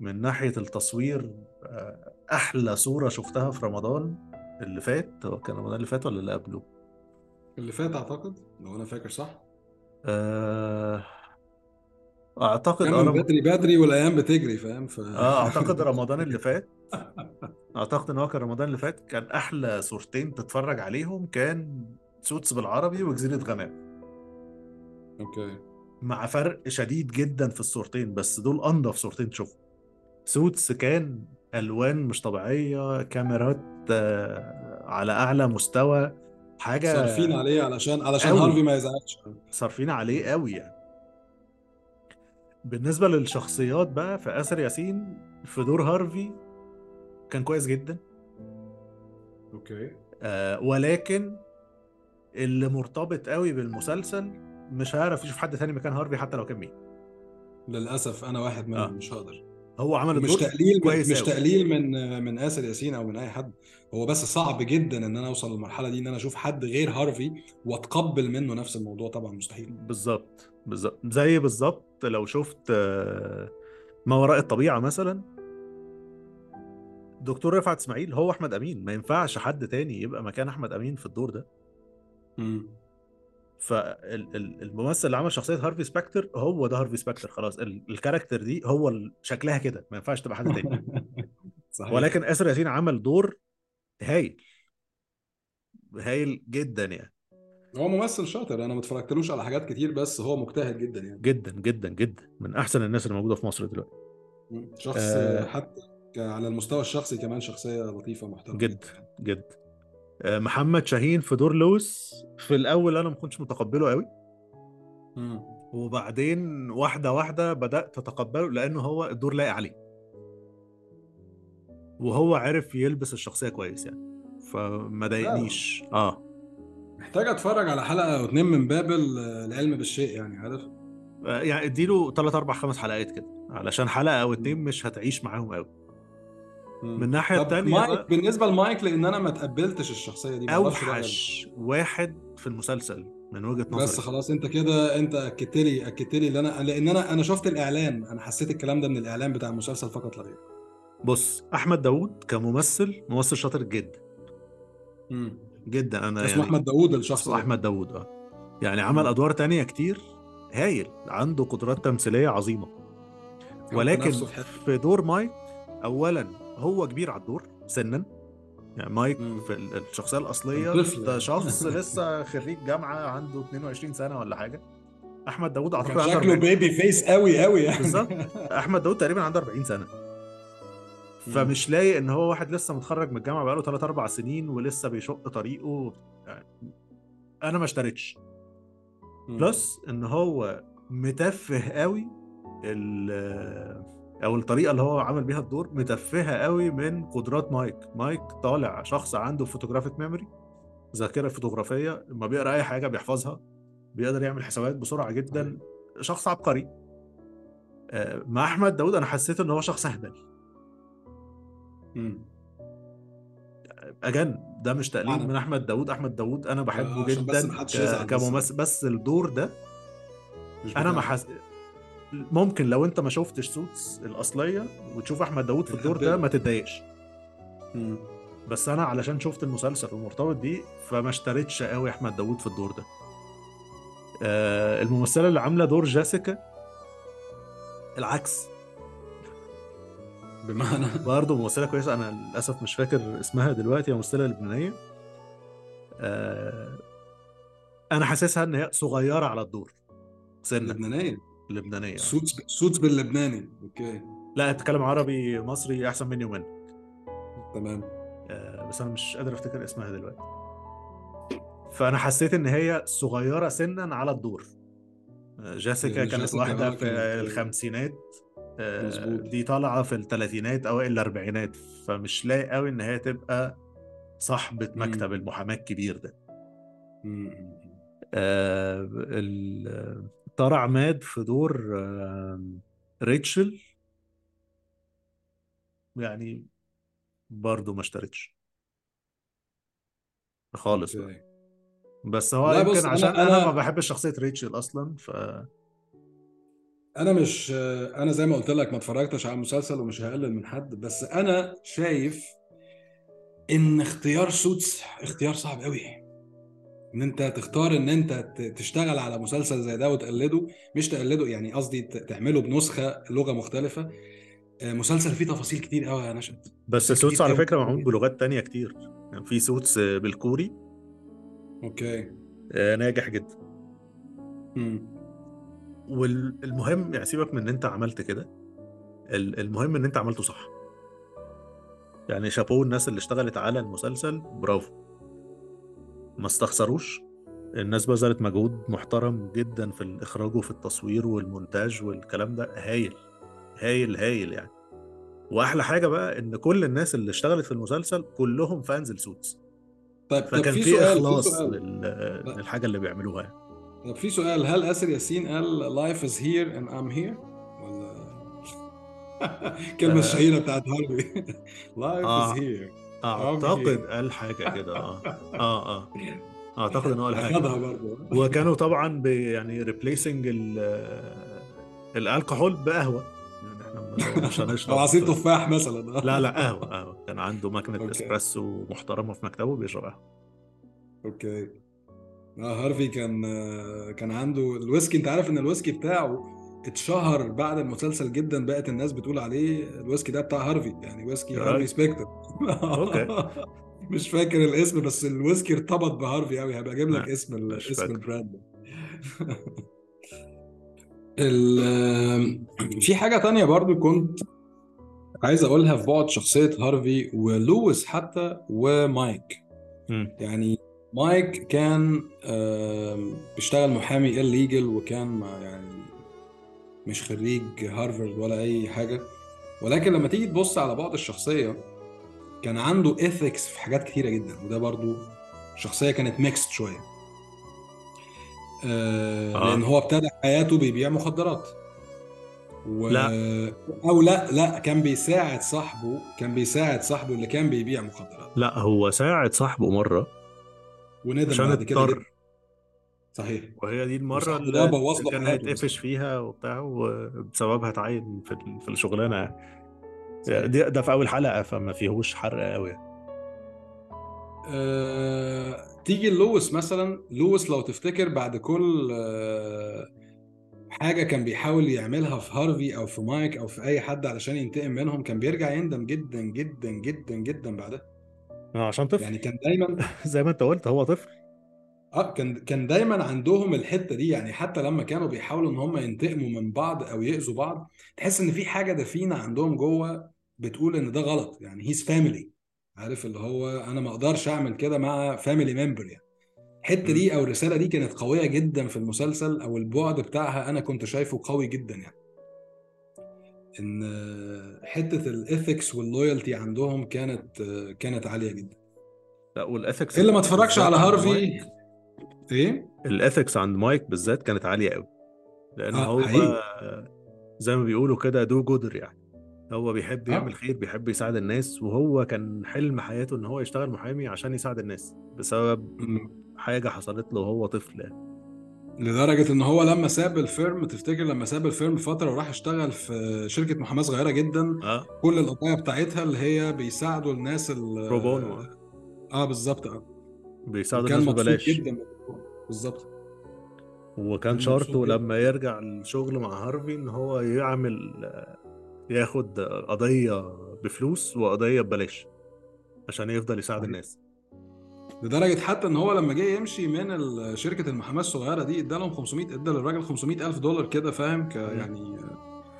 من ناحية التصوير آه، أحلى صورة شفتها في رمضان اللي فات. هو كان رمضان اللي فات ولا اللي قبله؟ اللي فات أعتقد لو أنا فاكر صح. آه، أعتقد كان رم- بدري بدري والأيام بتجري فاهم؟ ف... آه أعتقد <laughs> رمضان اللي فات أعتقد إن هو كان رمضان اللي فات كان أحلى صورتين تتفرج عليهم كان Suits بالعربي وجزيرة غمام okay. مع فرق شديد جدا في الصورتين بس دول أنضف صورتين تشوفهم. Suits كان ألوان مش طبيعية كاميرات آه، على أعلى مستوى حاجة صارفين عليه علشان علشان أوي. هارفي ما يزعلش. صارفين عليه قوي يعني. بالنسبة للشخصيات بقى فاسر ياسين في دور هارفي كان كويس جدا. okay. آه ولكن اللي مرتبط قوي بالمسلسل مش هيعرف يشوف حد تاني مكان هارفي حتى لو كان مين. للأسف أنا واحد منهم آه. مش هقدر. هو عمل مش تقليل كويس مش. تقليل من من آسر ياسين أو من أي حد. هو بس صعب جدا إن أنا أوصل للمرحلة دي إن أنا أشوف حد غير هارفي وأتقبل منه نفس الموضوع. طبعا مستحيل. بالظبط بالظبط. زي بالظبط لو شفت آه، ما وراء الطبيعة مثلا. دكتور رفعت إسماعيل هو أحمد أمين. ما ينفعش حد تاني يبقى مكان أحمد أمين في الدور ده. مم. فالممثل اللي عمل شخصية هارفي سبكتر هو ده هارفي سبكتر خلاص. ال- ال character دي هو شكلها كده ما ينفعش تبقى حد تاني صحيح. ولكن اسر ياسين عمل دور هايل. هايل جدا يعني. هو ممثل شاطر أنا ما اتفرجتلوش على حاجات كتير بس هو مجتهد جدا يعني. جدا جدا جدا. من أحسن الناس اللي موجودة في مصر دلوقتي. شخص آه. حتى على المستوى الشخصي كمان شخصية لطيفة محترمة جد جد. آه، محمد شاهين في دور لويس. في الأول أنا ما كنتش متقبله قوي مم. وبعدين واحدة واحدة بدأت اتقبله لأنه هو الدور لايق عليه. وهو عرف يلبس الشخصية كويس يعني. فما ضايقنيش. آه. محتاج أتفرج على حلقة أو اتنين من باب ال- العلم بالشيء يعني عارف؟ آه، يعني اديله 3 4 5 حلقات كده علشان حلقة أو اتنين مش هتعيش معاهم قوي. من الناحية طب التانية مايك بالنسبة لمايك لأن أنا ما تقبلتش الشخصية دي. أوحش واحد في المسلسل من وجهة بس نظري. خلاص أنت كده أنت أكدت لي أكدت لي اللي أنا لأن أنا أنا شفت الإعلان أنا حسيت الكلام ده من الإعلان بتاع المسلسل فقط لا غير. بص أحمد داوود كممثل ممثل شاطر جدا. امم جدا أنا اسمه يعني أحمد داوود الشخص اسمه أحمد داوود آه. يعني عمل مم. أدوار تانية كتير هايل عنده قدرات تمثيلية عظيمة. ولكن في دور مايك اولا هو كبير على الدور سنا يعني مايك مم. في ال- الشخصية الأصلية طفل ده يعني. شخص <laughs> لسه خريج جامعة عنده 22 سنة ولا حاجة أحمد داوود أعتقد شكله 40 baby face قوي قوي يعني بالظبط <laughs> أحمد داوود تقريبا عنده 40 سنة. فمش لايق إن هو واحد لسه متخرج من الجامعة بقاله 3 4 سنين ولسه بيشق طريقه يعني أنا ما اشتريتش. plus إن هو متفه قوي ال- أو الطريقة اللي هو عمل بيها الدور متفهة قوي من قدرات مايك. مايك طالع شخص عنده photographic memory ذاكرة فوتوغرافيه لما بيقرأ أي حاجة بيحفظها بيقدر يعمل حسابات بسرعة جدا. شخص عبقري. آه، مع أحمد داود أنا حسيت إن هو شخص أهبل. again ده مش تقليل من أحمد داود. أحمد داود أنا بحبه جدا بس. كممثل. بس الدور ده أنا ما. حس... ممكن لو انت ما شفتش سوتس الأصلية وتشوف أحمد داوود في الدور ده. ما تتضايقش. بس أنا علشان شفت المسلسل ومرتبط بيه فما اشتريتش قوي أحمد داوود في الدور ده. آه الممثلة اللي عاملة دور جيسيكا العكس. بمعنى؟ برضه ممثلة كويسة. أنا للأسف مش فاكر اسمها دلوقتي هي ممثلة لبنانية. آه أنا حاسسها إن هي صغيرة على الدور سنة. لبنانية؟ لبنانية Suits Suits باللبناني. okay. لا تتكلم عربي مصري أحسن مني ومنك تمام. آه، بس أنا مش قادر أفتكر اسمها دلوقتي. فأنا حسيت إن هي صغيرة سنا على الدور. آه، جيسيكا يعني كانت واحدة في الخمسينات. آه، مظبوط. دي طالعة في الثلاثينات أو الأربعينات. فمش لاقي قوي إن هي تبقى صاحبة. مكتب المحاماة الكبير ده. مم. آه، ال- طارق عماد في دور ريتشل. يعني برضه ما اشتريتش. خالص بقى. بس هو بص، يمكن أنا- عشان أنا, أنا- ما بحبش شخصية ريتشل أصلا ف أنا مش أنا زي ما قلت لك ما اتفرجتش على المسلسل ومش هقلل من حد بس أنا شايف إن اختيار Suits اختيار صعب قوي إن أنت تختار إن أنت تشتغل على مسلسل زي ده وتقلده مش تقلده يعني قصدي تعمله بنسخة لغة مختلفة. آه، مسلسل فيه تفاصيل كتير قوي يا نشأت. بس Suits على. فكرة معمول بلغات تانية كتير. يعني في Suits بالكوري. okay. آه، ناجح جدا. مم. والمهم يعني سيبك من إن أنت عملت كده. ال- المهم إن أنت عملته صح. يعني شابوه الناس اللي اشتغلت على المسلسل برافو. ما استخسروش. الناس بذلت مجهود محترم جدا في الإخراج وفي التصوير والمونتاج والكلام ده. هايل هايل هايل يعني. وأحلى حاجة بقى إن كل الناس اللي اشتغلت في المسلسل كلهم fans ل Suits طيب فكان في في إخلاص لل- للحاجة اللي بيعملوها يعني. طب في سؤال هل آسر ياسين قال life is here and I'm here ولا <laughs> الكلمة آه. الشهيرة بتاعت هارفي. <laughs> آه. is here. أعتقد. قال حاجة كده آه. <laughs> آه آه. أعتقد إن هو قال حاجة برضه. وكانوا طبعا بي يعني ريبليسنج الألكحول بقهوة. يعني إحنا مش هنشرب أو عصير تفاح مثلا. لا لا قهوة قهوة. كان عنده ماكينه. إسبريسو محترمة في مكتبه بيشرب قهوة. okay. آه هارفي كان كان عنده الويسكي. أنت عارف إن الويسكي بتاعه اتشهر بعد المسلسل جدا بقت الناس بتقول عليه الويسكي ده بتاع هارفي يعني ويسكي هارفي. سبيكتر okay. <laughs> مش فاكر الاسم بس الويسكي ارتبط بهارفي قوي هبقى أجيب لك اسم اسم. ال brand <laughs> ال- في حاجة تانية برضو كنت عايز أقولها في بعد شخصية هارفي ولويس حتى ومايك. يعني مايك كان بيشتغل محامي illegal وكان يعني مش خريج هارفارد ولا أي حاجة ولكن لما تيجي تبص على بعض الشخصية كان عنده ethics في حاجات كتيرة جدا وده برضو شخصية كانت mixed شوية آه آه. لأن هو ابتدى حياته بيبيع مخدرات و... لا. أو لا لا كان بيساعد صاحبه كان بيساعد صاحبه اللي كان بيبيع مخدرات لا هو ساعد صاحبه مرة وندم عشان بعد كده صحيح. وهي دي المرة اللي كان هيتقفش فيها وبتاع وبسببها اتعين في في الشغلانة يعني. دي ده في أول حلقة فما فيهوش حرق قوي أه... تيجي لويس مثلا. لويس لو تفتكر بعد كل أه... حاجة كان بيحاول يعملها في هارفي أو في مايك أو في أي حد علشان ينتقم منهم كان بيرجع يندم جدا جدا جدا جدا بعدها. عشان طفل. يعني كان دايما <laughs> زي ما انت قلت هو طفل. آه كان كان دايما عندهم الحتة دي يعني حتى لما كانوا بيحاولوا إن هم ينتقموا من بعض أو يأذوا بعض تحس إن في حاجة دفينة عندهم جوه بتقول إن ده غلط يعني he's family عارف اللي هو أنا ما أقدرش أعمل كده مع family member يعني. الحتة دي أو الرسالة دي كانت قوية جدا في المسلسل أو البعد بتاعها أنا كنت شايفه قوي جدا يعني. إن حتة ال ethics وال loyalty عندهم كانت كانت عالية جدا. لا وال ethics اللي ما اتفرجش على هارفي إيه ال ethics عند مايك بالذات كانت عالية قوي لأن آه، هو حقيقي. زي ما بيقولوا كده do-gooder يعني هو بيحب آه. يعمل خير بيحب يساعد الناس وهو كان حلم حياته إن هو يشتغل محامي عشان يساعد الناس بسبب مم. حاجة حصلت له وهو طفل يعني. لدرجة إن هو لما ساب ال firm تفتكر لما ساب ال firm فترة وراح اشتغل في شركة محاماة صغيرة جدا آه كل القضايا بتاعتها اللي هي بيساعدوا الناس ال pro bono آه بالظبط آه بيساعدوا الناس ببلاش جدا بالظبط. وكان كان شرطه. لما يرجع الشغل مع هارفي إن هو يعمل ياخد قضية بفلوس وقضية ببلاش عشان يفضل يساعد. الناس. لدرجة حتى إن هو لما جه يمشي من ال- شركة المحاماة الصغيرة دي ادى لهم 500 إدى للراجل 500 ألف دولار كده فاهم؟ ك يعني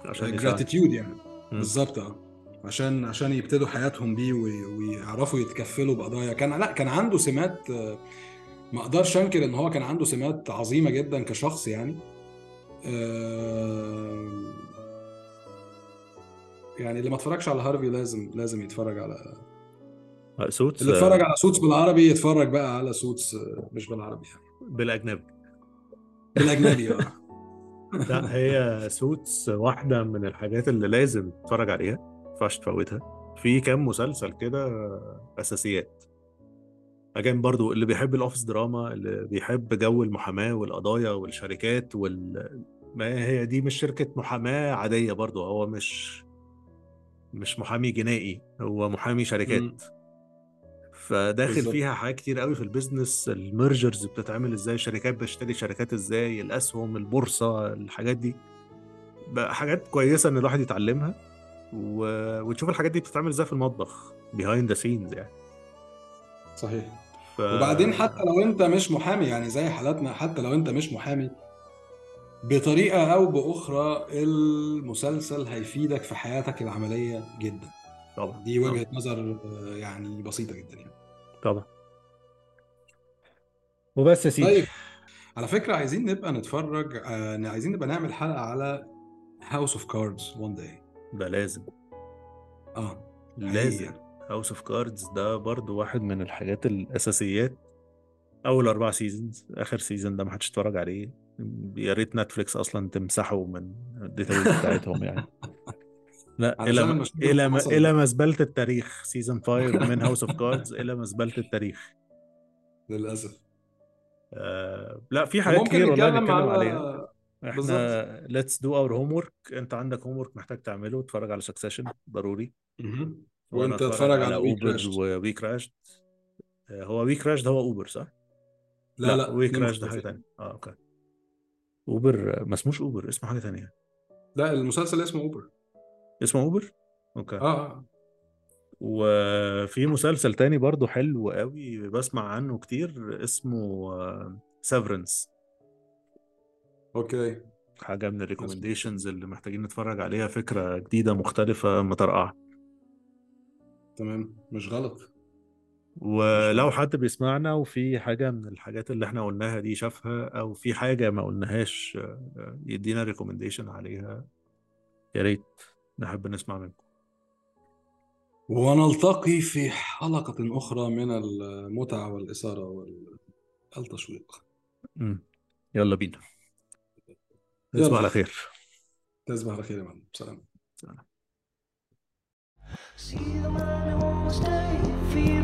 عشان gratitude يعني. بالظبط آه. عشان عشان يبتدوا حياتهم بيه وي- ويعرفوا يتكفلوا بقضايا. كان لا كان عنده سمات آه، ما أقدرش انكر ان هو كان عنده سمات عظيمة جدا كشخص يعني. آه، يعني اللي ما اتفرجش على هارفي لازم لازم يتفرج على Suits اللي اتفرج على Suits بالعربي يتفرج بقى على Suits آه، مش بالعربي يعني. بالأجنبي. بالأجنبي آه. <laughs> لا هي Suits واحدة من الحاجات اللي لازم تتفرج عليها ما ينفعش تفوتها. في كام مسلسل كده أساسيات. again برضو اللي بيحب ال office drama اللي بيحب جو المحاماة والقضايا والشركات وال ما هي دي مش شركة محاماة عادية برضو هو مش مش محامي جنائي هو محامي شركات مم. فداخل بالظبط. فيها حاجات كتير قوي في ال business ال mergers بتتعمل إزاي شركات بتشتري شركات إزاي الأسهم البورصة الحاجات دي بقى حاجات كويسة إن الواحد يتعلمها و... وتشوف الحاجات دي بتتعمل إزاي في المطبخ behind the scenes يعني صحيح. ف... وبعدين حتى لو انت مش محامي يعني زي حالاتنا حتى لو انت مش محامي بطريقة أو بأخرى المسلسل هيفيدك في حياتك العملية جدا. طبعا دي وجهة نظر آه، يعني بسيطة جدا يعني. طبعا. وبس يا سيدي. طيب على فكرة عايزين نبقى نتفرج آه، عايزين نبقى نعمل حلقة على House of Cards one day ده لازم. آه لازم. حقيقي. House of Cards ده برضو واحد من الحاجات الأساسيات. أول أربع seasons آخر season ده ما حدش اتفرج عليه. يا ريت نتفليكس أصلا تمسحه من ال database بتاعتهم يعني. <laughs> لا إلى ما إلى ما. إلى مزبله التاريخ season 5 من House of Cards إلى مزبله التاريخ. للأسف. آه لا في حاجات كتير والله نتكلم على عليها. إحنا let's do our homework أنت عندك homework محتاج تعمله اتفرج على Succession ضروري. وأنت اتفرج على على WeUber و WeCrashed آه، هو WeCrashed هو Uber صح؟ لا لا WeCrashed ده حاجة. تانية. آه okay. Uber ما اسموش اوبر اسمه حاجة تانية. لا المسلسل اسمه Uber اسمه Uber okay. آه آه. وفي مسلسل تاني برضو حلو قوي بسمع عنه كتير اسمه Severance okay. حاجة من ال recommendations اللي محتاجين نتفرج عليها فكرة جديدة مختلفة مطرقعه تمام مش غلط. ولو حد بيسمعنا وفي حاجة من الحاجات اللي إحنا قلناها دي شافها أو في حاجة ما قلناهاش آه، يدينا ريكومنديشن عليها يا ريت نحب نسمع منكم. ونلتقي في حلقة أخرى من المتعة والإثارة والتشويق. يلا بينا. تصبح على خير. تصبح على خير يا معلم. سلام. See the man who won't stay for your